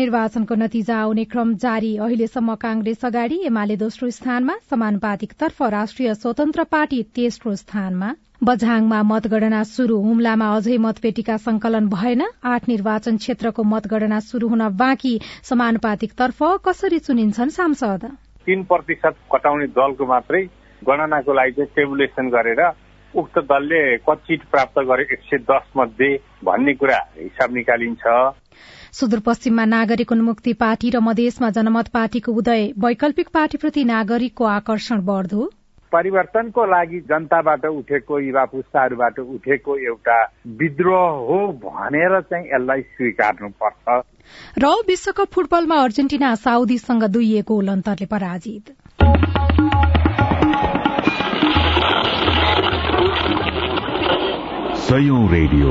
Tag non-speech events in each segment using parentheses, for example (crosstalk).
निर्वाचनको नतिजा आउने क्रम जारी। अहिलेसम्म कांग्रेस अगाडि एमाले दोस्रो स्थानमा समानुपातिक तर्फ राष्ट्रिय स्वतन्त्र पार्टी तेस्रो स्थानमा। बझाङमा मतगणना शुरू हुम्लामा अझै मतपेटिका संकलन भएन। आठ निर्वाचन क्षेत्रको मतगणना शुरू हुन बाँकी। समानुपातिक तर्फ कसरी चुनिन्छन् सांसद? तीन प्रतिशत कटाउने दलको मात्रै गणनाको लागि चाहिँ टेबुलेसन गरेर उक्त दलले कति प्राप्त गरे एक सय दस मध्ये भन्ने कुरा हिसाब निकालिन्छ। सुदूरपश्चिममा नागरिक उन्मुक्ति पार्टी र मधेसमा जनमत पार्टीको उदय वैकल्पिक पार्टीप्रति नागरिकको आकर्षण बढ्दो। परिवर्तनको लागि जनताबाट उठेको युवा पुस्ताहरूबाट उठेको एउटा विद्रोह हो भनेर चाहिँ यसलाई स्वीकार्नुपर्छ। र विश्वकप फुटबलमा अर्जेन्टिना साउदीसँग दुई गोल अन्तरले पराजित। सयौं रेडियो।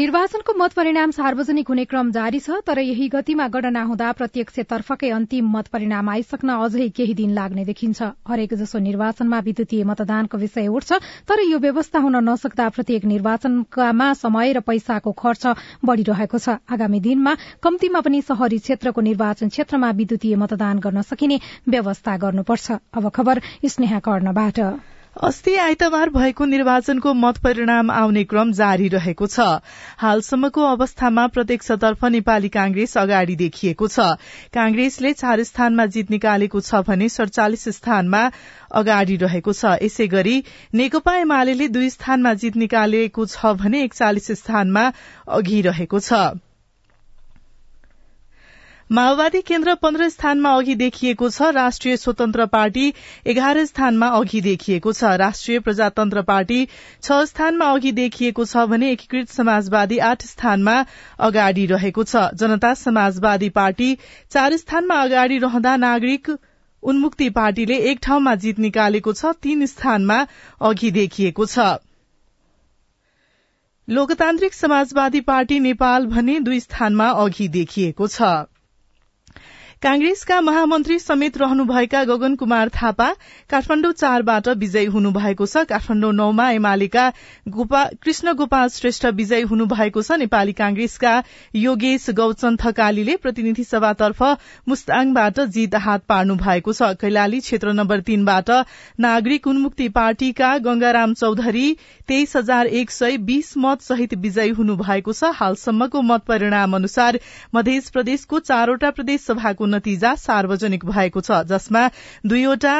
निर्वाचनको मत परिणाम सार्वजनिक हुने क्रम जारी छ तर यही गतिमा गणना हुँदा प्रत्यक्षतर्फकै अन्तिम मत परिणाम आइसक्न अझै केही दिन लाग्ने देखिन्छ। हरेक जसो निर्वाचनमा विद्युतीय मतदानको विषय उठ्छ तर यो व्यवस्था हुन नसक्दा प्रत्येक निर्वाचनमा समय र पैसाको खर्च बढ़िरहेको छ। आगामी दिनमा कम्तीमा पनि शहरी क्षेत्रको निर्वाचन क्षेत्रमा विद्युतीय मतदान गर्न सकिने व्यवस्था गर्नुपर्छ। अस्ति आइतबार भएको निर्वाचनको मत परिणाम आउने क्रम जारी रहेको छ। हालसम्मको अवस्थामा प्रत्यक्षतर्फ नेपाली कांग्रेस अगाडि देखिएको छ। कांग्रेसले चार स्थानमा जित निकालेको छ भने सड़चालिस स्थानमा अगाडि रहेको छ। यसै गरी नेकपा एमाले दुई स्थानमा जित निकालेको छ भने एकचालिस स्थानमा अघि रहेको छ। माओवादी केन्द्र पन्ध्र स्थानमा अघि देखिएको छ। राष्ट्रिय स्वतन्त्र पार्टी एघार स्थानमा अघि देखिएको छ। राष्ट्रिय प्रजातन्त्र पार्टी छ स्थानमा अघि देखिएको छ भने एकीकृत समाजवादी आठ स्थानमा अगाडि रहेको छ। जनता समाजवादी पार्टी चार स्थानमा अगाडि रहँदा नागरिक उन्मुक्ति पार्टीले एक ठाउँमा जित निकालेको छ तीन स्थानमा अघि देखिएको छ। लोकतान्त्रिक समाजवादी पार्टी नेपाल भने दुई स्थानमा अघि देखिएको छ। कांग्रेसका महामन्त्री समेत रहनुभएका गगन कुमार थापा काठमाण्डु चारबाट विजयी हुनुभएको छ। काठमाण्डु नौमा एमालेका कृष्ण गोपाल श्रेष्ठ विजयी हुनुभएको छ। नेपाली कांग्रेसका योगेश गौचन थकालीले प्रतिनिधि सभातर्फ मुस्ताङबाट जित हात पार्नु भएको छ। कैलाली क्षेत्र नम्बर तीनबाट नागरिक उन्मुक्ति पार्टीका गंगाराम चौधरी तेइस हजार एक सय बीस मत सहित विजयी हुनुभएको छ। हालसम्मको मत परिणाम अनुसार मध्य प्रदेशको चारवटा प्रदेश सभाको नतिजा सार्वजनिक भएको छ जसमा दुईवटा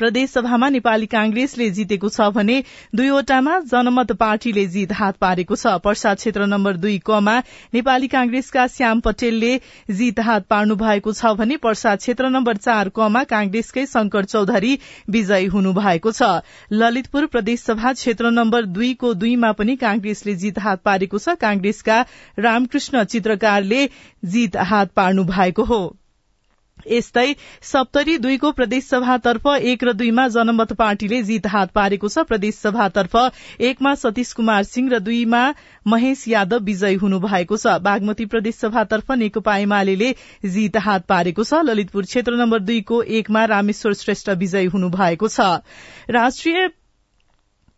प्रदेशसभामा नेपाली कांग्रेसले जितेको छ भने दुईवटामा जनमत पार्टीले जित हात पारेको छ। पर्सा क्षेत्र नम्बर दुई कमा नेपाली कांग्रेसका श्याम पटेलले जित हात पार्नु भएको छ भने पर्सा क्षेत्र नम्बर चार कमा कांग्रेसकै शंकर चौधरी विजयी हुनु भएको छ। ललितपुर प्रदेशसभा क्षेत्र नम्बर दुईको दुईमा पनि कांग्रेसले जित हात पारेको छ। कांग्रेसका रामकृष्ण चित्रकारले जित हात पार्नु भएको हो। यस्तै सप्तरी दुईको प्रदेशसभातर्फ एक र दुईमा जनमत पार्टीले जित हात पारेको छ। प्रदेशसभातर्फ एकमा सतीश कुमार सिंह र दुईमा महेश यादव विजयी हुनु भएको छ। बागमती प्रदेशसभातर्फ नेकपा एमाले जित हात पारेको छ। ललितपुर क्षेत्र नम्बर दुईको एकमा रामेश्वर श्रेष्ठ विजयी हुनु भएको छ। राष्ट्रिय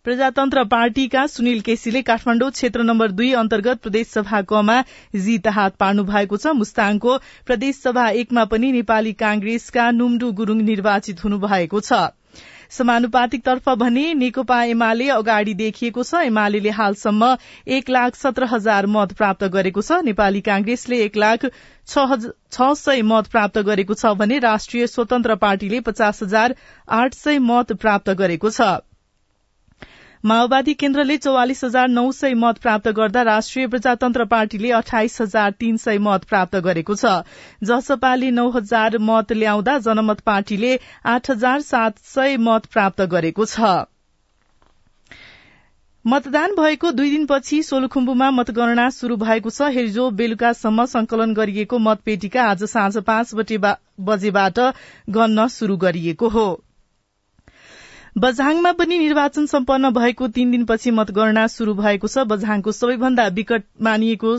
प्रजातन्त्र पार्टीका सुनिल केसीले काठमाण्डु क्षेत्र नम्बर दुई अन्तर्गत प्रदेशसभा कमा जित हात पार्नु भएको छ। मुस्ताङको प्रदेशसभा एकमा पनि नेपाली कांग्रेसका नुम्डु गुरूङ निर्वाचित हुनुभएको छ। समानुपातिक तर्फ भने नेकपा एमाले अगाडि देखिएको छ। एमाले हालसम्म एक लाख सत्र हजार मत प्राप्त गरेको छ। नेपाली कांग्रेसले एक लाख छ सय मत प्राप्त गरेको छ भने राष्ट्रिय स्वतन्त्र पार्टीले पचास हजार आठ सय मत प्राप्त गरेको छ। माओवादी केन्द्रले चौवालिस हजार नौ सय मत प्राप्त गर्दा राष्ट्रिय प्रजातन्त्र पार्टीले अठाइस हजार तीन सय मत प्राप्त गरेको छ। जसपाले नौ हजार मत ल्याउँदा जनमत पार्टीले आठ हजार सात सय मत प्राप्त गरेको छ। मतदान भएको दुई दिनपछि सोलुखुम्बुमा मतगणना शुरू भएको छ। हिजो बेलुकासम्म संकलन गरिएको मतपेटिका आज साँझ पाँच बजेबाट गन्न शुरू गरिएको हो। बझाङमा पनि निर्वाचन सम्पन्न भएको तीन दिनपछि मतगणना शुरू भएको छ। बझाङको सबैभन्दा विकट मानिएको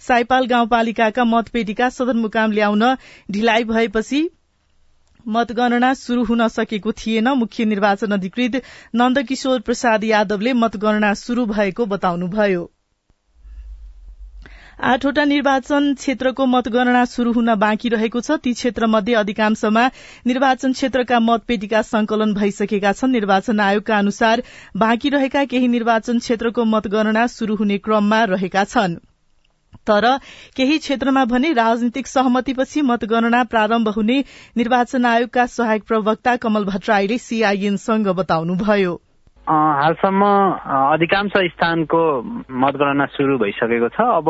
साइपाल गाउँपालिकाका मतपेटिका सदरमुकाम ल्याउन ढिलाइ भएपछि मतगणना शुरू हुन सकेको थिएन। मुख्य निर्वाचन अधिकृत नन्दकिशोर प्रसाद यादवले मतगणना शुरू भएको बताउनुभयो। आठवटा निर्वाचन क्षेत्रको मतगणना शुरू हुन बाँकी रहेको छ। ती क्षेत्र मध्ये अधिकांशमा निर्वाचन क्षेत्रका मतपेटिका संकलन भइसकेका छन्। निर्वाचन आयोगका अनुसार बाँकी रहेका केही निर्वाचन क्षेत्रको मतगणना शुरू हुने क्रममा रहेका छन्। तर केही क्षेत्रमा भने राजनीतिक सहमतिपछि मतगणना प्रारम्भ हुने निर्वाचन आयोगका सहायक प्रवक्ता कमल भट्टराईले सीआईएनसँग बताउनुभयो। हालसम्म अधिकांश स्थानको मतगणना सुरु भइसकेको छ। अब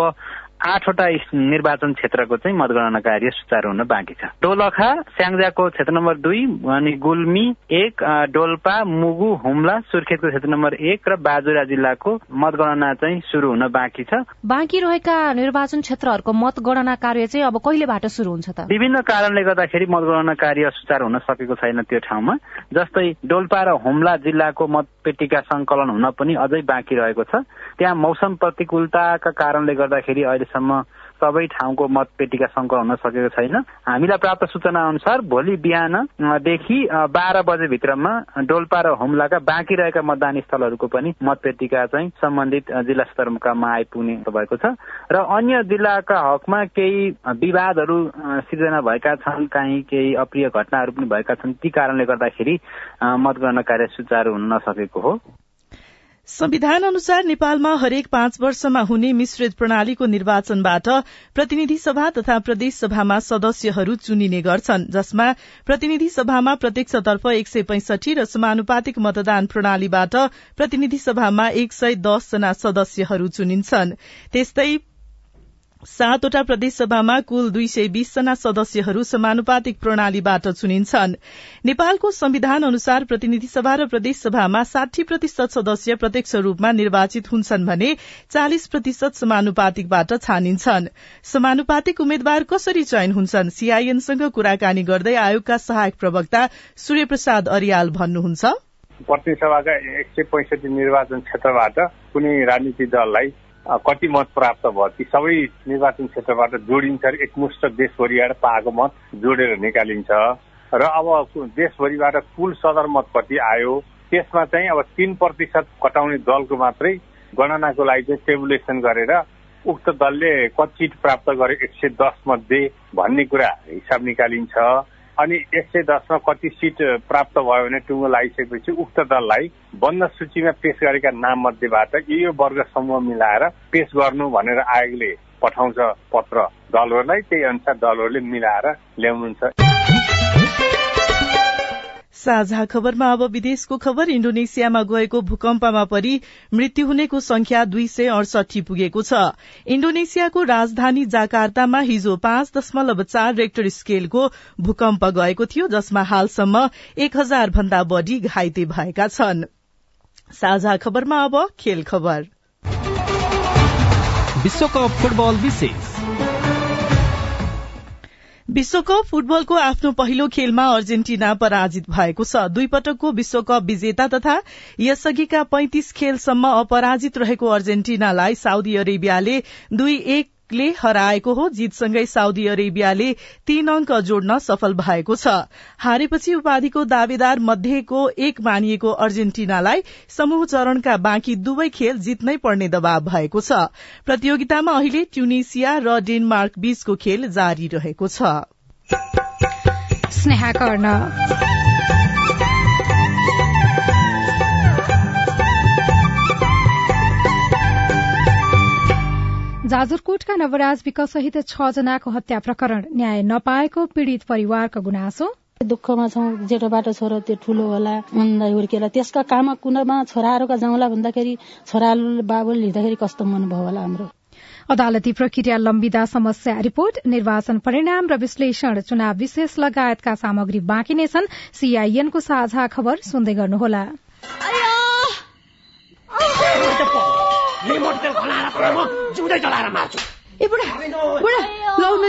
आठवटा निर्वाचन क्षेत्रको चाहिँ मतगणना कार्य सुचारू हुन बाँकी छ। डोलखा स्याङ्जाको क्षेत्र नम्बर दुई अनि गुल्मी एक डोल्पा मुगु हुम्ला सुर्खेतको क्षेत्र नम्बर एक र बाजुरा जिल्लाको मतगणना चाहिँ सुरु हुन बाँकी छ। बाँकी रहेका निर्वाचन क्षेत्रहरूको मतगणना कार्य चाहिँ अब कहिलेबाट सुरु हुन्छ त? विभिन्न कारणले गर्दाखेरि मतगणना कार्य सुचारू हुन सकेको छैन त्यो ठाउँमा। जस्तै डोल्पा र हुम्ला जिल्लाको मतपेटिका संकलन हुन पनि अझै बाँकी रहेको छ। त्यहाँ मौसम प्रतिकूलताका कारणले गर्दाखेरि अहिले अहिलेसम्म सबै ठाउँको मतपेटिका संकलन हुन सकेको छैन। हामीलाई प्राप्त सूचना अनुसार भोलि बिहानदेखि बाह्र बजे भित्रमा डोल्पा र हुम्लाका बाँकी रहेका मतदान स्थलहरूको पनि मतपेटिका चाहिँ सम्बन्धित जिल्ला सदरमुकाममा आइपुग्ने भएको छ। र अन्य जिल्लाका हकमा केही विवादहरू सिर्जना भएका छन् काहीँ केही अप्रिय घटनाहरू पनि भएका छन् ती कारणले गर्दाखेरि मतगणना कार्य सुचारू हुन नसकेको हो। संविधान अनुसार नेपालमा हरेक पाँच वर्षमा हुने मिश्रित प्रणालीको निर्वाचनबाट प्रतिनिधि सभा तथा प्रदेश सभामा सदस्यहरू चुनिने गर्छन् जसमा प्रतिनिधि सभामा प्रत्यक्षतर्फ एक सय पैंसठी र समानुपातिक मतदान प्रणालीबाट प्रतिनिधि सभामा एक सय दसजना सदस्यहरू चुनिन्छन्। त्यस्तै सातवटा प्रदेशसभामा कुल दुई सय बीसजना सदस्यहरू समानुपातिक प्रणालीबाट चुनिन्छन्। नेपालको संविधान अनुसार प्रतिनिधि सभा र प्रदेशसभामा साठी प्रतिशत सदस्य प्रत्यक्ष रूपमा निर्वाचित हुन्छन् भने चालिस प्रतिशत समानुपातिकबाट छानिन्छन्। समानुपातिक उम्मेद्वार कसरी चयन हुन्छन् सीआईएनसँग कुराकानी गर्दै आयोगका सहायक प्रवक्ता सूर्य प्रसाद अरियाल भन्नुहुन्छ। प्रतिनिधि सभाका एक सय पैंसठी निर्वाचन क्षेत्रबाट कुनै राजनीतिक दललाई कति मत प्राप्त भयो? ती सबै निर्वाचन क्षेत्रबाट जोडिन्छ एकमुष्ट देशभरिबाट पाएको मत जोडेर निकालिन्छ। र अब देशभरिबाट कुल सदर मत कति आयो। त्यसमा चाहिँ अब तिन प्रतिशत कटाउने दलको मात्रै गणनाको लागि चाहिँ टेबुलेसन गरेर उक्त दलले कति सिट प्राप्त गरे एक सय दस मध्ये भन्ने कुरा हिसाब निकालिन्छ। अनि एक सय दसमा कति सिट प्राप्त भयो भने टुङ्गो लागिसकेपछि उक्त दललाई बन्द सूचीमा पेश गरेका नाम मध्येबाट यो यो वर्ग समूह मिलाएर पेश गर्नु भनेर आयोगले पठाउँछ पत्र। दलहरूलाई त्यही अनुसार दलहरूले मिलाएर ल्याउनुहुन्छ। साझा खबरमा अब विदेशको खबर। इण्डोनेसियामा गएको भूकम्पमा परि मृत्यु हुनेको संख्या दुई सय अडसठी पुगेको छ। इण्डोनेसियाको राजधानी जाकार्तामा हिजो पाँच दशमलव चार रेक्टर स्केलको भूकम्प गएको थियो जसमा हालसम्म एक हजार भन्दा बढ़ी घाइते भएका छन्। साझा खबरमा अब खेल खबर। विश्वकप फुटबल विशेष। विश्वकप फुटबलको आफ्नो पहिलो खेलमा अर्जेन्टिना पराजित भएको छ। दुई पटकको विश्वकप विजेता तथा यसअघिका पैंतिस खेलसम्म अपराजित रहेको अर्जेन्टिनालाई साउदी अरेबियाले दुई एक ले हराएको हो जीतसँगै साउदी अरेबियाले तीन अंक जोड्न सफल भएको छ। हारेपछि उपाधिको दावेदार मध्येको एक मानिएको अर्जेन्टिनालाई समूह चरणका बाँकी दुवै खेल जित्नै पर्ने दबाव भएको छ। प्रतियोगितामा अहिले ट्युनिसिया र डेनमार्क बीचको खेल जारी रहेको छ। जाजरकोटका नवराज विकसहित छ जनाको हत्या प्रकरण न्याय नपाएको पीड़ित परिवारको गुनासो। दुःखमा छौँ जेठोबाट छोरो त्यो ठुलो होला अन्दा हुर्केर। त्यसका काममा कुनामा छोराहरूका जाउँला भन्दाखेरि छोराले बाबुले लिँदाखेरि कस्तो मन भयो होला हाम्रो। अदालती प्रक्रिया लम्बिदा समस्या रिपोर्ट निर्वाचन परिणाम र विश्लेषण चुनाव विशेष लगायतका सामग्री बाँकी नै छन्। सीआईएनको साझा खबर सुन्दै गर्नुहोला।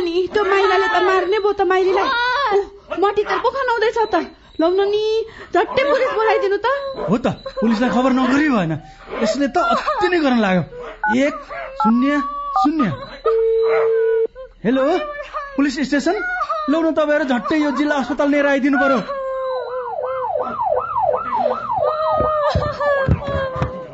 नि त्यो माइलाले त मार्ने भयो त माइलीलाई। मटी त पो खनाउँदैछ त। लाउन नि झट्टै पुलिस बोलाइदिनु त। हो त पुलिसलाई खबर नगरी भएन। यसले त अति नै गर्न लाग्यो। एक शून्य शून्य। Hello police station? लौ न तपाईँहरू झट्टै यो जिल्ला अस्पताल लिएर आइदिनु पर्यो।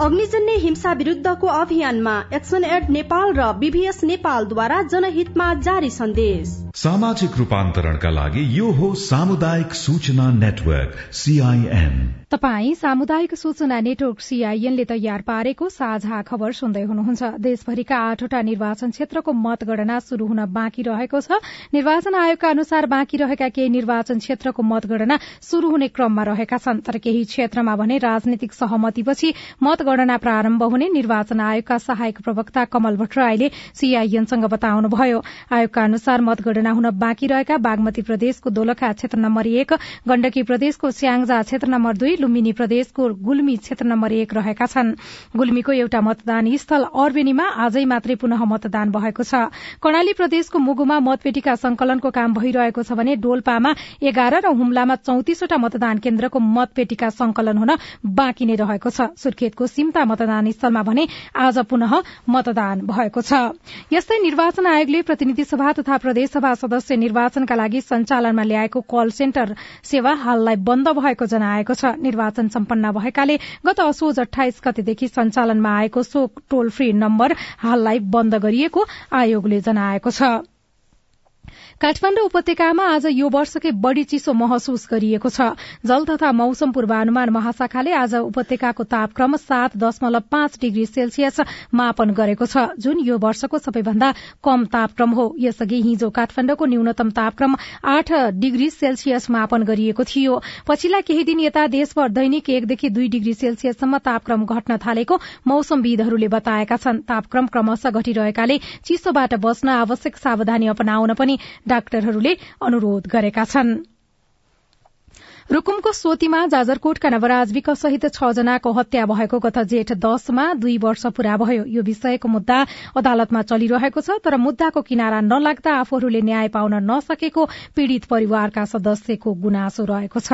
अग्निजन्य हिंसा विरूद्धको अभियानमा एक्सन एड नेपाल र बीभीएस नेपालद्वारा जनहितमा जारी सन्देश। सामाजिक रूपान्तरणका लागि यो हो सामुदायिक सूचना नेटवर्क सीआईएन तपाई सामुदायिक सूचना नेटवर्क सीआईएनले तयार पारेको साझा खबर सुन्दै हुनुहुन्छ। देशभरिका आठवटा निर्वाचन क्षेत्रको मतगणना शुरू हुन बाँकी रहेको छ। निर्वाचन आयोगका अनुसार बाँकी रहेका केही निर्वाचन क्षेत्रको मतगणना शुरू हुने क्रममा रहेका छन्। तर केही क्षेत्रमा भने राजनीतिक सहमतिपछि मतगणना प्रारम्भ हुने निर्वाचन आयोगका सहायक प्रवक्ता कमल भट्टराईले सीआईएनसँग बताउनुभयो। आयोगका अनुसार मतगणना हुन बाँकी रहेका बागमती प्रदेशको दोलखा क्षेत्र नम्बर एक गण्डकी प्रदेशको स्याङजा क्षेत्र नम्बर दुई लुम्बिनी प्रदेशको गुल्मी क्षेत्र नम्बर एक रहेका छन्। गुल्मीको एउटा मतदान स्थल अर्बेनीमा आजै मात्रै पुनः मतदान भएको छ। कर्णाली प्रदेशको मुगुमा मतपेटिका संकलनको काम भइरहेको छ भने डोल्पामा एघार र हुम्लामा चौतिसवटा मतदान केन्द्रको मतपेटिका संकलन हुन बाँकी नै रहेको छ। सुर्खेतको सिम्ता मतदान स्थलमा भने आज पुनः मतदान भएको छ। यस्तै निर्वाचन आयोगले प्रतिनिधि सभा तथा प्रदेशसभा सदस्य निर्वाचनका लागि सञ्चालनमा ल्याएको कल सेन्टर सेवा हाललाई बन्द भएको जनाएको छ। निर्वाचन सम्पन्न भएकाले गत असोज अठाइस गतेदेखि सञ्चालनमा आएको सो टोल फ्री नम्बर हाललाई बन्द गरिएको आयोगले जनाएको छ। काठमाडौँ उपत्यकामा आज यो वर्षकै बढ़ी चिसो महसुस गरिएको छ। जल तथा मौसम पूर्वानुमान महाशाखाले आज उपत्यकाको तापक्रम सात दशमलव पाँच डिग्री सेल्सियस मापन गरेको छ। जुन यो वर्षको सबैभन्दा कम तापक्रम हो। यसअघि हिजो काठमाडौँको न्यूनतम तापक्रम आठ डिग्री सेल्सियस मापन गरिएको थियो। पछिल्ला केही दिन यता देशभर दैनिक एकदेखि दुई डिग्री सेल्सियससम्म तापक्रम घट्न थालेको मौसमविदहरूले बताएका छन्। तापक्रम क्रमशः घटिरहेकाले चिसोबाट बस्न आवश्यक सावधानी अपनाउन पनि डाक्टरहरूले अनुरोध गरेका छन्। रूकुमको सोतीमा जाजरकोटका नवराज विक सहित छ जनाको हत्या भएको गत जेठ दशमा दुई वर्ष पूरा भयो। यो विषयको मुद्दा अदालतमा चलिरहेको छ तर मुद्दाको किनारा नलाग्दा आफूहरूले न्याय पाउन नसकेको पीड़ित परिवारका सदस्यको गुनासो रहेको छ।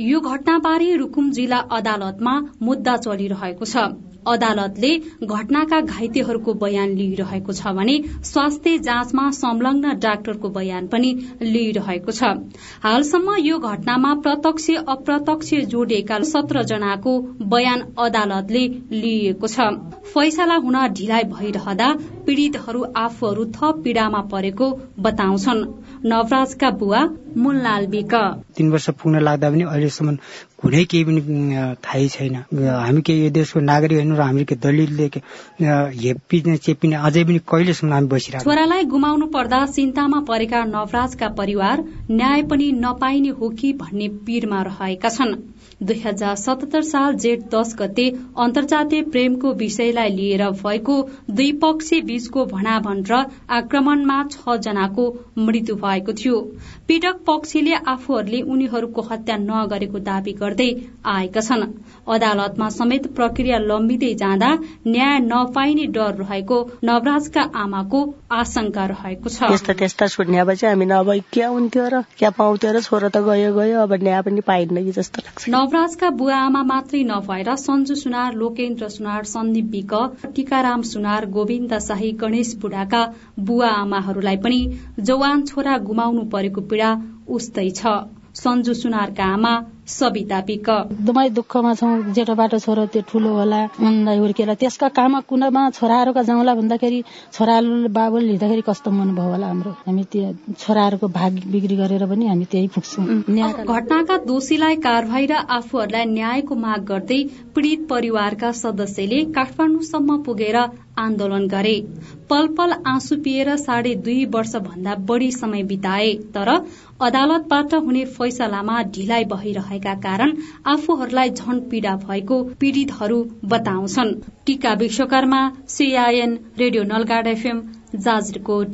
यो घटनाबारे रूकुम जिल्ला अदालतमा मुद्दा चलिरहेको छ। अदालतले घटनाका घाइतेहरूको बयान लिइरहेको छ भने स्वास्थ्य जाँचमा संलग्न डाक्टरको बयान पनि लिइरहेको छ। हालसम्म यो घटनामा प्रत्यक्ष अप्रत्यक्ष जोडिएका सत्र जनाको बयान अदालतले लिइएको छ। फैसला हुन ढिलाइ भइरहँदा पीड़ितहरू आफूहरू थप पीड़ामा परेको बताउँछन्। नवराजका बुवा मुललाल बिक। तीन वर्ष पुग्न लाग्दा पनि अहिलेसम्म कुनै केही पनि थाहै छैन हामी के यो देशको नागरिक होइन र हामी दलितले हेपिने चेपिने अझै पनि कहिलेसम्म हामी बसिरहेको छोरालाई गुमाउनु पर्दा चिन्तामा परेका नवराजका परिवार न्याय पनि नपाइने हो कि भन्ने पीरमा रहेका छन् दुई हजार सतहत्तर साल जेठ दश गते अन्तर्जातीय प्रेमको विषयलाई लिएर भएको द्विपक्षीय बीचको भनाभन र आक्रमणमा छ जनाको मृत्यु भएको थियो। पीड़क पक्षले आफूहरूले उनीहरूको हत्या नगरेको दावी गर्दै आएका छन्। अदालतमा समेत प्रक्रिया लम्बिँदै जाँदा न्याय नपाइने डर रहेको नवराजका आमाको आशंका रहेको छ। त्यस्ता त्यस्ता सुन्यापछि हामी नभए के हुन्थ्यो र क्या पाउँथ्यो र छोरो त गयो गयो अब न्याय पनि पाइन्न कि जस्तो लाग्छ। नवराजका बुवा आमा मात्रै नभएर सञ्जु सुनार लोकेन्द्र सुनार सन्दीप विक टीकाराम सुनार गोविन्द शाही गणेश बुढाका बुवा आमाहरूलाई पनि जवान छोरा गुमाउनु परेको पीड़ा उस्तै छ। सञ्जु सुनारका आमा सविता पिक। एकदमै दुःखमा छौँ जेठोबाट छोरो त्यो ठुलो होला मन्दा हुर्केर। त्यसका काममा कुनामा छोराहरूका जाउँला भन्दाखेरि छोराहरूले बाबुले लिँदाखेरि कस्तो मन भयो होला हाम्रो। हामी त्यो छोराहरूको भाग बिक्री गरेर पनि हामी त्यही पुग्छौँ घटनाका दोषीलाई कारवाही र आफूहरूलाई न्यायको माग गर्दै पीड़ित परिवारका सदस्यले काठमाडौँसम्म पुगेर आन्दोलन गरे। पल पल आँसु पिएर साढे दुई वर्ष भन्दा बढ़ी समय बिताए तर अदालतबाट हुने फैसलामा ढिलाइ भइरहेका कारण आफूहरूलाई झन पीड़ा भएको पीड़ितहरू बताउँछन्। Tika Vishwakarma CIN radio Nalgad FM Jajarkot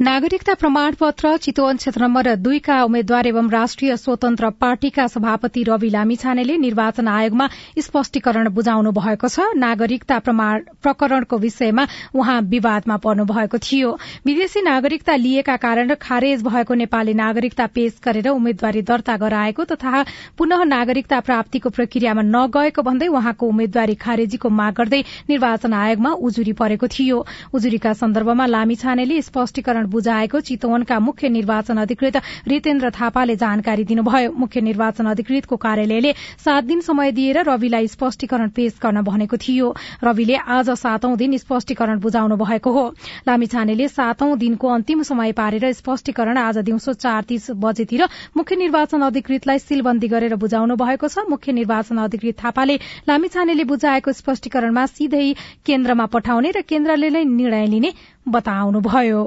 नागरिकता प्रमाण पत्र चितवन क्षेत्र नम्बर दुईका उम्मेद्वार एवं राष्ट्रिय स्वतन्त्र पार्टीका सभापति रवि लामिछानेले निर्वाचन आयोगमा स्पष्टीकरण बुझाउनु भएको छ। नागरिकता प्रकरणको विषयमा उहाँ विवादमा पर्नु भएको थियो। विदेशी नागरिकता लिएका कारण खारेज भएको नेपाली नागरिकता पेश गरेर उम्मेद्वारी दर्ता गराएको तथा पुनः नागरिकता प्राप्तिको प्रक्रियामा नगएको भन्दै उहाँको उम्मेद्वारी खारेजीको माग गर्दै निर्वाचन आयोगमा उजुरी परेको थियो। उजुरीका सन्दर्भमा लामिछानेले स्पष्टीकरण बुझाएको चितवनका मुख्य निर्वाचन अधिकृत रितेन्द्र थापाले जानकारी दिनुभयो। मुख्य निर्वाचन अधिकृतको कार्यालयले सात दिन समय दिएर रविलाई स्पष्टीकरण पेश गर्न भनेको थियो। रविले आज सातौं दिन स्पष्टीकरण बुझाउनु भएको हो। लामिछानेले सातौं दिनको अन्तिम समय पारेर स्पष्टीकरण आज दिउँसो चार तीस बजेतिर मुख्य निर्वाचन अधिकृतलाई सीलबन्दी गरेर बुझाउनु भएको छ। मुख्य निर्वाचन अधिकृत थापाले लामिछानेले बुझाएको स्पष्टीकरणमा सिधै केन्द्रमा पठाउने र केन्द्रले नै निर्णय लिने बताउनुभयो।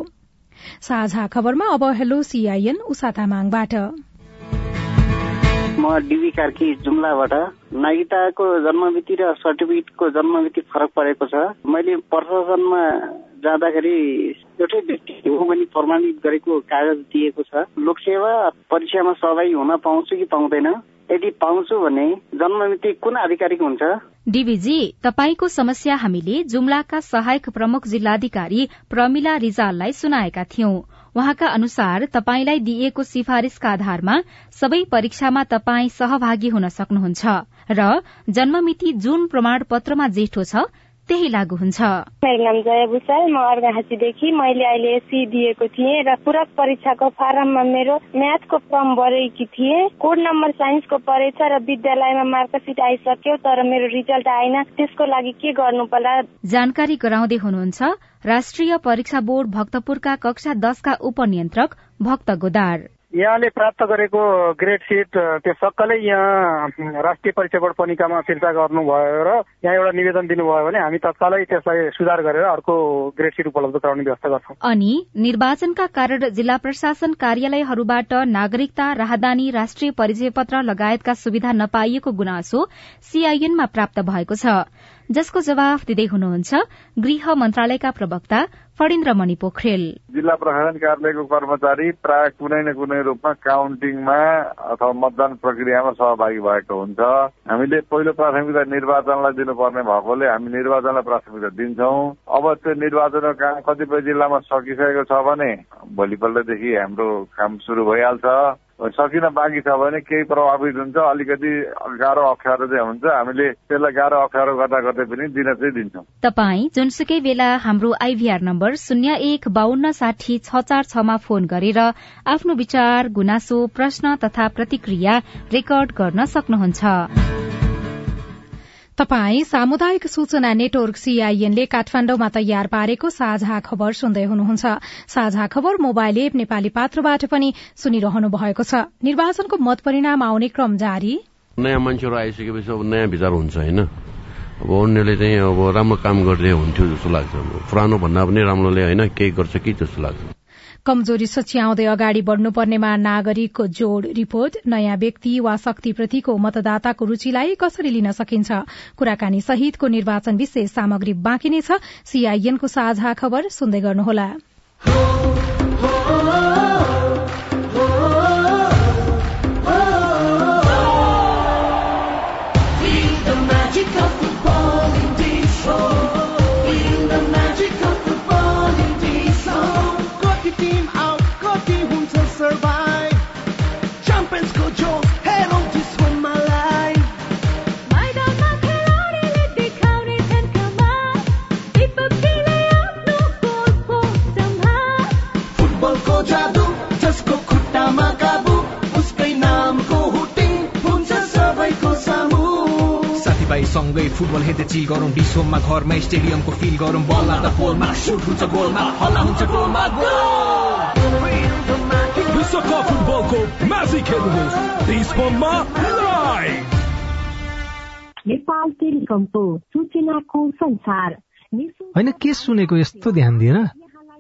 साझा खबरमा अब हेलो सीआईएन उषा म डिबी कार्की जुम्लाबाट। नागरिकताको जन्ममिति र सर्टिफिकेटको जन्ममिति फरक परेको छ। मैले प्रशासनमा जाँदाखेरि एउटै व्यक्ति हो भने प्रमाणित गरेको कागज दिएको छ। लोकसेवा परीक्षामा सहभागी हुन पाउँछु कि पाउँदैन? यदि पाउँछु भने जन्ममिति कुन आधिकारिक हुन्छ? डीबीजी तपाईँको समस्या हामीले जुम्लाका सहायक प्रमुख जिल्लाधिकारी प्रमिला रिजाललाई सुनाएका थियौं। उहाँका अनुसार तपाईँलाई दिइएको सिफारिशका आधारमा सबै परीक्षामा तपाईँ सहभागी हुन सक्नुहुन्छ र जन्ममिति जुन प्रमाण पत्रमा जेठो छ त्यही लागू हुन्छ। मेरो नाम जया भूषाल म अर्घाहाँसीदेखि मैले अहिले एसी दिएको थिएँ र पूरक परीक्षाको फारममा मेरो म्याथको फर्म भरेकी थिएँ। कोड नम्बर साइन्सको परेछ र विद्यालयमा मार्कसिट आइसक्यो तर मेरो रिजल्ट आएन। त्यसको लागि के गर्नु पर्ला जानकारी गराउँदै हुनुहुन्छ राष्ट्रिय परीक्षा बोर्ड भक्तपुरका कक्षा दशका उपनियन्त्रक भक्त गोदार। यहाँले प्राप्त गरेको ग्रेड सिट त्यो सक्कलै यहाँ राष्ट्रिय परीक्षा बोर्ड पनिकामा फिर्ता गर्नुभयो र यहाँ एउटा निवेदन दिनुभयो भने हामी तत्कालै त्यसलाई सुधार गरेर अर्को ग्रेड सिट उपलब्ध गराउने व्यवस्था गर्छौँ। अनि निर्वाचनका कारण जिल्ला प्रशासन कार्यालयहरूबाट नागरिकता राहदानी राष्ट्रिय परिचय पत्र लगायतका सुविधा नपाइएको गुनासो सीआईएनमा प्राप्त भएको छ। जसको जवाफ दिँदै हुनुहुन्छ गृह मन्त्रालयका प्रवक्ता फणिन्द्र मणि पोखरेल। जिल्ला प्रशासन कार्यालयको कर्मचारी प्राय कुनै न कुनै रूपमा काउन्टिङमा अथवा मतदान प्रक्रियामा सहभागी भएको हुन्छ। हामीले पहिलो प्राथमिकता निर्वाचनलाई दिनुपर्ने भएकोले हामी निर्वाचनलाई प्राथमिकता दिन्छौँ। अब त्यो निर्वाचनको काम कतिपय जिल्लामा सकिसकेको छ भने भोलिपल्टदेखि हाम्रो काम सुरु भइहाल्छ। सकिन बाँकी छ भने केही प्रभावित हुन्छ अलिकति गाह्रो अप्ठ्यारो चाहिँ हुन्छ। हामीले त्यसलाई गाह्रो अप्ठ्यारो गर्दा गर्दै पनि दिन चाहिँ दिन्छौँ। तपाई जुनसुकै बेला हाम्रो आइभीआर नम्बर शून्य एक बान्न साठी छ चार छमा फोन गरेर आफ्नो विचार गुनासो प्रश्न तथा प्रतिक्रिया रेकर्ड गर्न सक्नुहुन्छ। तपाई सामुदायिक सूचना नेटवर्क सीआईएनले काठमाण्डुमा तयार पारेको साझा खबर सुन्दै हुनुहुन्छ। साझा खबर मोबाइल एप नेपाली पात्रबाट पनि सुनिरहनु भएको छ। निर्वाचनको मत परिणाम आउने क्रम जारी। नयाँ मान्छेहरू आइसकेपछि अब नयाँ विचार हुन्छ होइन। अब अन्यले चाहिँ अब राम्रो काम गर्दै हुन्थ्यो जस्तो लाग्छ। पुरानो भन्दा पनि राम्रोले होइन केही गर्छ कि जस्तो लाग्छ। कमजोरी सच्याउँदै अगाडि बढ़नुपर्नेमा नागरिकको जोड़ रिपोर्ट नयाँ व्यक्ति वा शक्तिप्रतिको मतदाताको रूचिलाई कसरी लिन सकिन्छ? कुराकानी सहितको निर्वाचन विशेष सामग्री बाँकी नै छ। सीआईएनको साझा खबर सुन्दै गर्नुहोला। विश्वमा घरमा स्टेडियमको फिल गरौँ बल लाग्दा पोलमा सुट हुन्छ गोलमा हल्ला हुन्छ गोलमा विश्वकप फुटबलको म्याजिक हेर्नुहोस् विश्वमा लाइभ नेपाल टेलिकमको सूचनाको संसार होइन के सुनेको यस्तो ध्यान दिएर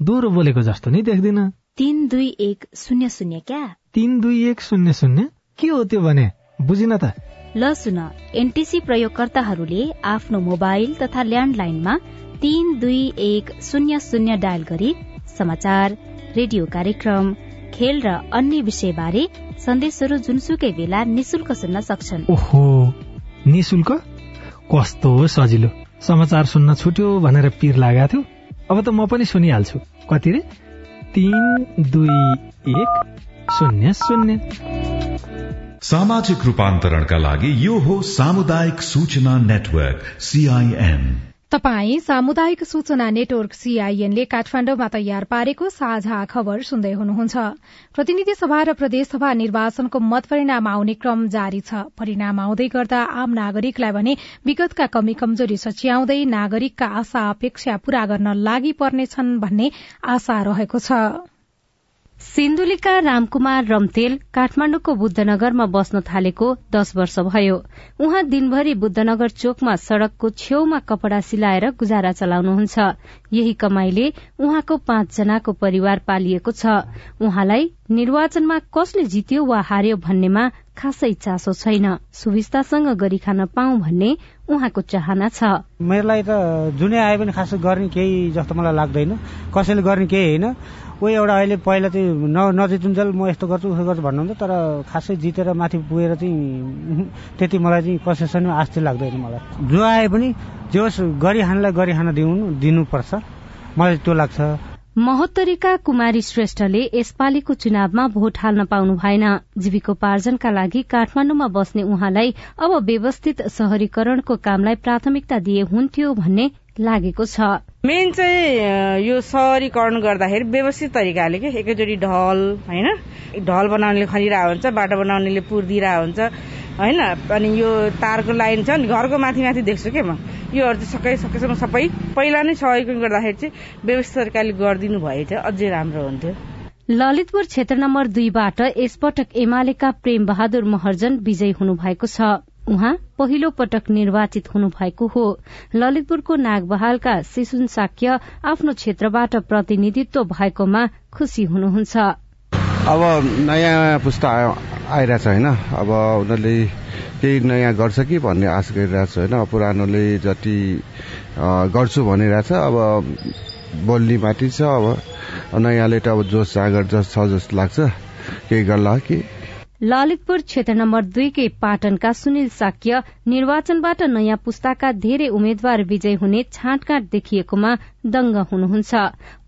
दोहोरो बोलेको जस्तो नि देख्दिन तिन दुई एक शून्य शून्य क्या तिन दुई एक शून्य शून्य के हो त्यो भने बुझिन त ल सुन एनटिसी प्रयोगकर्ताहरूले आफ्नो मोबाइल तथा ल्यान्डलाइनमा तीन दुई एक शून्य शून्य डायल गरी समाचार रेडियो कार्यक्रम खेल र अन्य विषयबारे सन्देशहरू जुनसुकै बेला निशुल्क सुन्न सक्छन्। ओहो निशुल्क? कस्तो सजिलो। समाचार सुन्न छुट्यो भनेर पिर लागेको थियो। अब त म पनि सुनिहाल्छु। कति रे? तीन दुई एक शून्य शून्य। सामाजिक रूपान्तरणका लागि यो हो सामुदायिक सूचना नेटवर्क सीआईएन तपाई सामुदायिक सूचना नेटवर्क सीआईएनले काठमाडौँमा तयार पारेको साझा खबर सुन्दै हुनुहुन्छ। प्रतिनिधि सभा र प्रदेशसभा निर्वाचनको मत परिणाम आउने क्रम जारी छ। परिणाम आउँदै गर्दा आम नागरिकलाई भने विगतका कमी कमजोरी सच्याउँदै नागरिकका आशा अपेक्षा पूरा गर्न लागि पर्नेछन् भन्ने आशा रहेको छ। सिन्धुलीका रामकुमार रम्तेल काठमाण्डुको बुद्धनगरमा बस्न थालेको दश वर्ष भयो। उहाँ दिनभरि बुद्धनगर चोकमा सड़कको छेउमा कपड़ा सिलाएर गुजारा चलाउनुहुन्छ। यही कमाईले उहाँको पाँचजनाको परिवार पालिएको छ। उहाँलाई निर्वाचनमा कसले जित्यो वा हार्यो भन्नेमा खासै चासो छैन। सुविस्तासँग गरी खान पाऊ भन्ने उहाँको चाहना छ। मेरो लागि त जुनै आए पनि खास गर्ने केही जस्तो मलाई लाग्दैन। कसैले गर्ने केही होइन। कोही एउटा अहिले पहिला चाहिँ न नजितुन्जेल म यस्तो गर्छु उसो गर्छु भन्नुहुन्छ तर खासै जितेर माथि पुगेर चाहिँ (laughs) त्यति मलाई चाहिँ कसैसँग आस्ति लाग्दैन मलाई। जो आए पनि जे होस् गरिखानलाई गरिखान दिनु दिनुपर्छ। मलाई त्यो लाग्छ। महोत्तरीका कुमारी श्रेष्ठले यसपालिको चुनावमा भोट हाल्न पाउनु भएन। जीविकोपार्जनका लागि काठमाण्डुमा बस्ने उहाँलाई अब व्यवस्थित शहरीकरणको कामलाई प्राथमिकता दिए हुन्थ्यो भन्ने लागेको छ। मेन चाहिँ यो सहरीकरण गर्दाखेरि व्यवस्थित तरिकाले के एकैचोटि ढल होइन? ढल बनाउनेले खनिरहेको हुन्छ बाटो बनाउनेले पुरिदिरहेको हुन्छ होइन? अनि यो तारको लाइन छ नि घरको माथि माथि देख्छु के म? योहरू चाहिँ सबै सकेसम्म सबै पहिला नै सहरीकरण गर्दाखेरि चाहिँ व्यवस्थित तरिकाले गरिदिनु भए चाहिँ अझै राम्रो हुन्थ्यो। ललितपुर क्षेत्र नम्बर दुईबाट यसपटक एमालेका प्रेम बहादुर महर्जन विजयी हुनुभएको छ। उहाँ पहिलो पटक निर्वाचित हुनुभएको हो। ललितपुरको नागबहालका शिशुन साक्य आफ्नो क्षेत्रबाट प्रतिनिधित्व भएकोमा खुशी हुनुहुन्छ। अब नयाँ पुस्ता आइरहेछ होइन। अब उनीहरूले केही नयाँ गर्छ कि भन्ने आश गरिरहेछ होइन। पुरानोले जति गर्छु भनिरहेछ। अब बोल्ने माथि छ अब। नयाँले त अब जोस जागर जस छ जस्तो लाग्छ। केही गर्ला कि? ललितपुर क्षेत्र नम्बर दुईकै पाटनका सुनिल साक्य निर्वाचनबाट नयाँ पुस्ताका धेरै उम्मेद्वार विजय हुने छाँटकाँट देखिएकोमा दंग हुनुहुन्छ।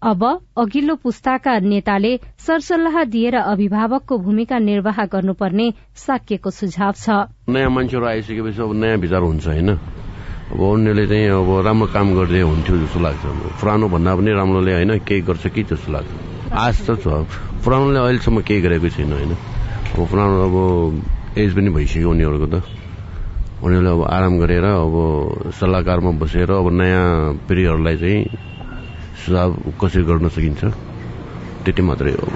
अब अघिल्लो पुस्ताका नेताले सरसल्लाह दिएर अभिभावकको भूमिका निर्वाह गर्नुपर्ने साक्यको सुझाव छ। नयाँ मान्छेहरू आइसकेपछि अब नयाँ विचार हुन्छ होइन। अब उनीहरूले चाहिँ अब राम्रो काम गर्दै हुन्थ्यो जस्तो लाग्छ। पुरानो भन्दा पनि राम्रोले होइन केही गर्छ कि जस्तो लाग्छ। आश त छ। पुरानोले अहिलेसम्म केही गरेको छैन होइन। अब पुरानो अब एज पनि भइसक्यो उनीहरूको त। उनीहरूले अब आराम गरेर अब सल्लाहकारमा बसेर अब नयाँ पिँढीहरूलाई चाहिँ सुझाव कसरी गर्न सकिन्छ त्यति मात्रै हो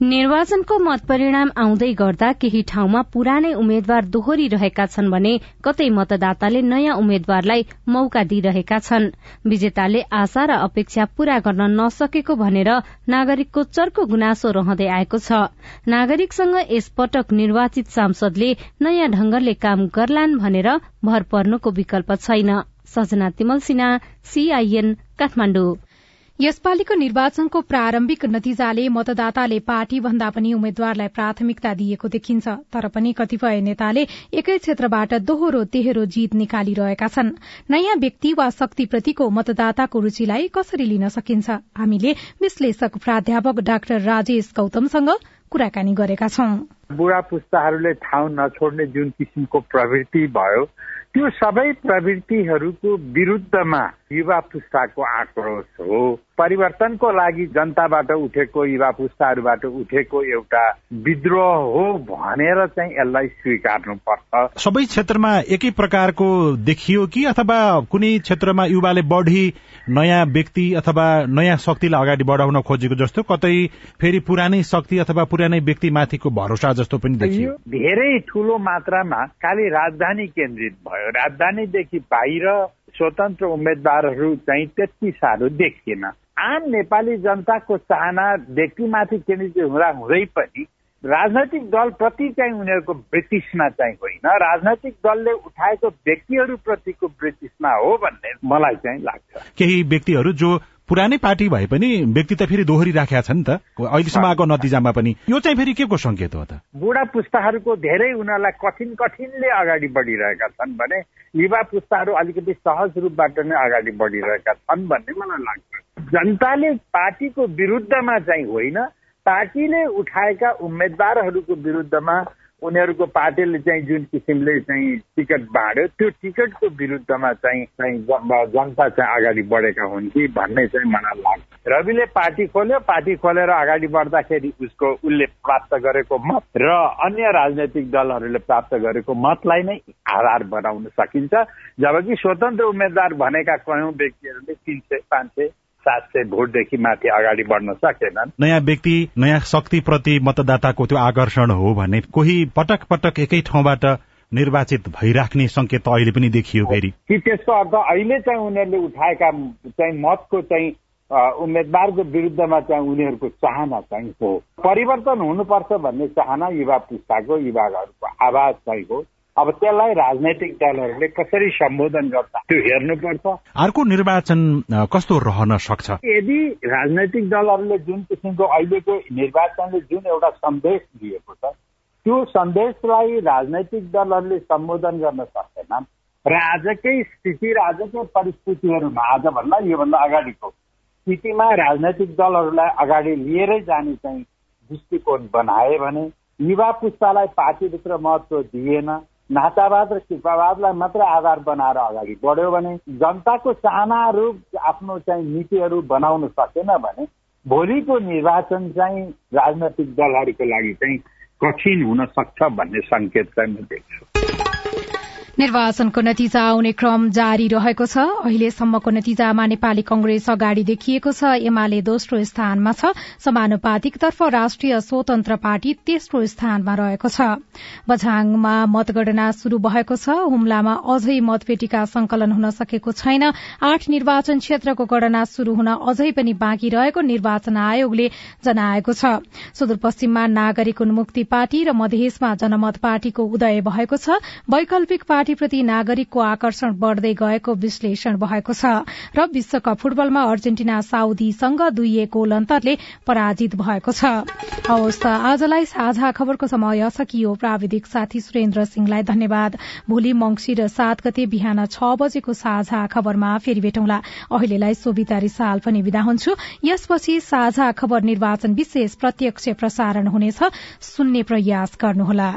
निर्वाचनको मत परिणाम आउँदै गर्दा केही ठाउँमा पुरानै उम्मेद्वार दोहोरी रहेका छन् भने कतै मतदाताले नयाँ उम्मेद्वारलाई मौका दिइरहेका छन्। विजेताले आशा र अपेक्षा पूरा गर्न नसकेको भनेर नागरिकको चर्को गुनासो रहँदै आएको छ। नागरिकसँग यसपटक निर्वाचित सांसदले नयाँ ढंगले काम गर्लान् भनेर भर पर्नुको विकल्प छैन। सजना तिमल सिन्हा सीआईएन काठमाडौँ। यसपालिको निर्वाचनको प्रारम्भिक नतिजाले मतदाताले पार्टी भन्दा पनि उम्मेद्वारलाई प्राथमिकता दिएको देखिन्छ तर पनि कतिपय नेताले एकै क्षेत्रबाट दोहोरो तेह्रो जीत निकालिरहेका छन्। नयाँ व्यक्ति वा शक्तिप्रतिको मतदाताको रूचिलाई कसरी लिन सकिन्छ? हामीले विश्लेषक प्राध्यापक डाक्टर राजेश गौतमसँग कुराकानी गरेका छौं। बुढा पुस्ताहरूले ठाउँ नछोड्ने जुन किसिमको प्रवृत्ति भयो त्यो सबै प्रवृत्तिहरूको विरुद्धमा युवा पुस्ताको आक्रोश हो। परिवर्तनको लागि जनताबाट उठेको युवा पुस्ताहरूबाट उठेको एउटा विद्रोह हो भनेर चाहिँ यसलाई स्वीकार्नु पर्छ सबै क्षेत्रमा एकै प्रकारको देखियो कि अथवा कुनै क्षेत्रमा युवाले बढी नयाँ व्यक्ति अथवा नयाँ शक्तिलाई अगाडि बढाउन खोजेको जस्तो कतै फेरि पुरानै शक्ति अथवा पुरानै व्यक्ति माथिको भरोसा जस्तो पनि देखियो। धेरै ठूलो मात्रामा खालि राजधानी केन्द्रित भयो। राजधानीदेखि बाहिर स्वतन्त्र उम्मेद्वारहरू चाहिँ त्यति साह्रो देखिएन। आम नेपाली जनताको चाहना व्यक्तिमाथि केन्द्रित हुँदा हुँदै पनि राजनैतिक दलप्रति चाहिँ उनीहरूको ब्रिटिसमा चाहिँ होइन। राजनैतिक दलले उठाएको व्यक्तिहरूप्रतिको ब्रिटिसमा हो भन्ने मलाई चाहिँ लाग्छ। केही व्यक्तिहरू जो पुरानै पार्टी भए पनि व्यक्ति त फेरि दोहोरी राखेका छन् त। अहिलेसम्म आएको नतिजामा पनि। यो चाहिँ फेरि के को संकेत हो त? बुढा पुस्ताहरूको धेरै उनीहरूलाई कठिन कठिनले अगाडि बढिरहेका छन् भने युवा पुस्ताहरू अलिकति सहज रूपबाट नै अगाडि बढिरहेका छन् भन्ने मलाई लाग्छ। जनताले पार्टीको विरुद्धमा चाहिँ होइन पार्टीले उठाएका उम्मेद्वारहरूको विरुद्धमा उनीहरूको पार्टीले चाहिँ जुन किसिमले चाहिँ टिकट बाँड्यो त्यो टिकटको विरुद्धमा चाहिँ जनता चाहिँ अगाडि बढेका हुन् कि भन्ने चाहिँ मलाई लाग्छ। रविले पार्टी खोल्यो पार्टी खोलेर अगाडि बढ्दाखेरि उसको उसले प्राप्त गरेको मत र अन्य राजनैतिक दलहरूले प्राप्त गरेको मतलाई नै आधार बनाउन सकिन्छ। जबकि स्वतन्त्र उम्मेद्वार भनेका कयौँ व्यक्तिहरूले तिन सय पाँच सय सात सय भोटदेखि माथि अगाडि बढ्न सकेनन्। नयाँ व्यक्ति नयाँ शक्ति प्रति मतदाताको त्यो आकर्षण हो भने कोही पटक पटक एकै ठाउँबाट निर्वाचित भइराख्ने संकेत त अहिले पनि देखियो फेरि। कि त्यसको अर्थ अहिले चाहिँ उनीहरूले उठाएका चाहिँ मतको चाहिँ उम्मेद्वारको विरुद्धमा चाहिँ उनीहरूको चाहना चाहिँ हो। परिवर्तन हुनुपर्छ भन्ने चाहना युवा पुस्ताको युवाहरूको आवाज चाहिँ हो। अब त्यसलाई राजनैतिक दलहरूले कसरी सम्बोधन गर्छ त्यो हेर्नुपर्छ। अर्को निर्वाचन कस्तो रहन सक्छ? यदि राजनैतिक दलहरूले जुन किसिमको अहिलेको निर्वाचनले जुन एउटा सन्देश दिएको छ त्यो सन्देशलाई राजनैतिक दलहरूले सम्बोधन गर्न सक्दैनन्। र आजकै स्थिति र आजकै परिस्थितिहरूमा आजभन्दा योभन्दा अगाडिको स्थितिमा राजनैतिक दलहरूलाई अगाडि लिएरै जाने चाहिँ दृष्टिकोण बनाए भने युवा पुस्तालाई पार्टीभित्र महत्व दिएन। नातावाद र कृपावादलाई मात्र आधार बनाएर अगाडि बढ्यो भने जनताको चाहनाहरू आफ्नो चाहिँ नीतिहरू बनाउन सकेन भने भोलिको निर्वाचन चाहिँ राजनैतिक दलहरूको लागि चाहिँ कठिन हुन सक्छ भन्ने सङ्केत चाहिँ म देख्छु। निर्वाचनको नतिजा आउने क्रम जारी रहेको छ। अहिलेसम्मको नतिजामा नेपाली कंग्रेस अगाडि देखिएको छ। एमाले दोस्रो स्थानमा छ। समानुपातिकतर्फ राष्ट्रिय स्वतन्त्र पार्टी तेस्रो स्थानमा रहेको छ। बझाङमा मतगणना शुरू भएको छ। हुम्लामा अझै मतपेटिका संकलन हुन सकेको छैन। आठ निर्वाचन क्षेत्रको गणना शुरू हुन अझै पनि बाँकी रहेको निर्वाचन आयोगले जनाएको छ। सुदूरपश्चिममा नागरिक उन्मुक्ति पार्टी र मधेसमा जनमत पार्टीको उदय भएको छ। वैकल्पिक पार्टी पार्टीप्रति नागरिकको आकर्षण बढ़दै गएको विश्लेषण भएको छ र विश्वकप फुटबलमा अर्जेन्टिना साउदीसँग दुई गोल अन्तरले पराजित भएको छ। आजलाई साझा खबरको समय सकियो। प्राविधिक साथी सुरेन्द्र सिंहलाई धन्यवाद। भोलि मंगिर सात गते बिहान छ बजेको साझा खबरमा फेरि भेटौँला। अहिलेलाई सोभिता रिसाल पनि विदा हुन्छु। यसपछि साझा खबर निर्वाचन विशेष प्रत्यक्ष प्रसारण हुनेछ। सुन्ने प्रयास गर्नुहोला।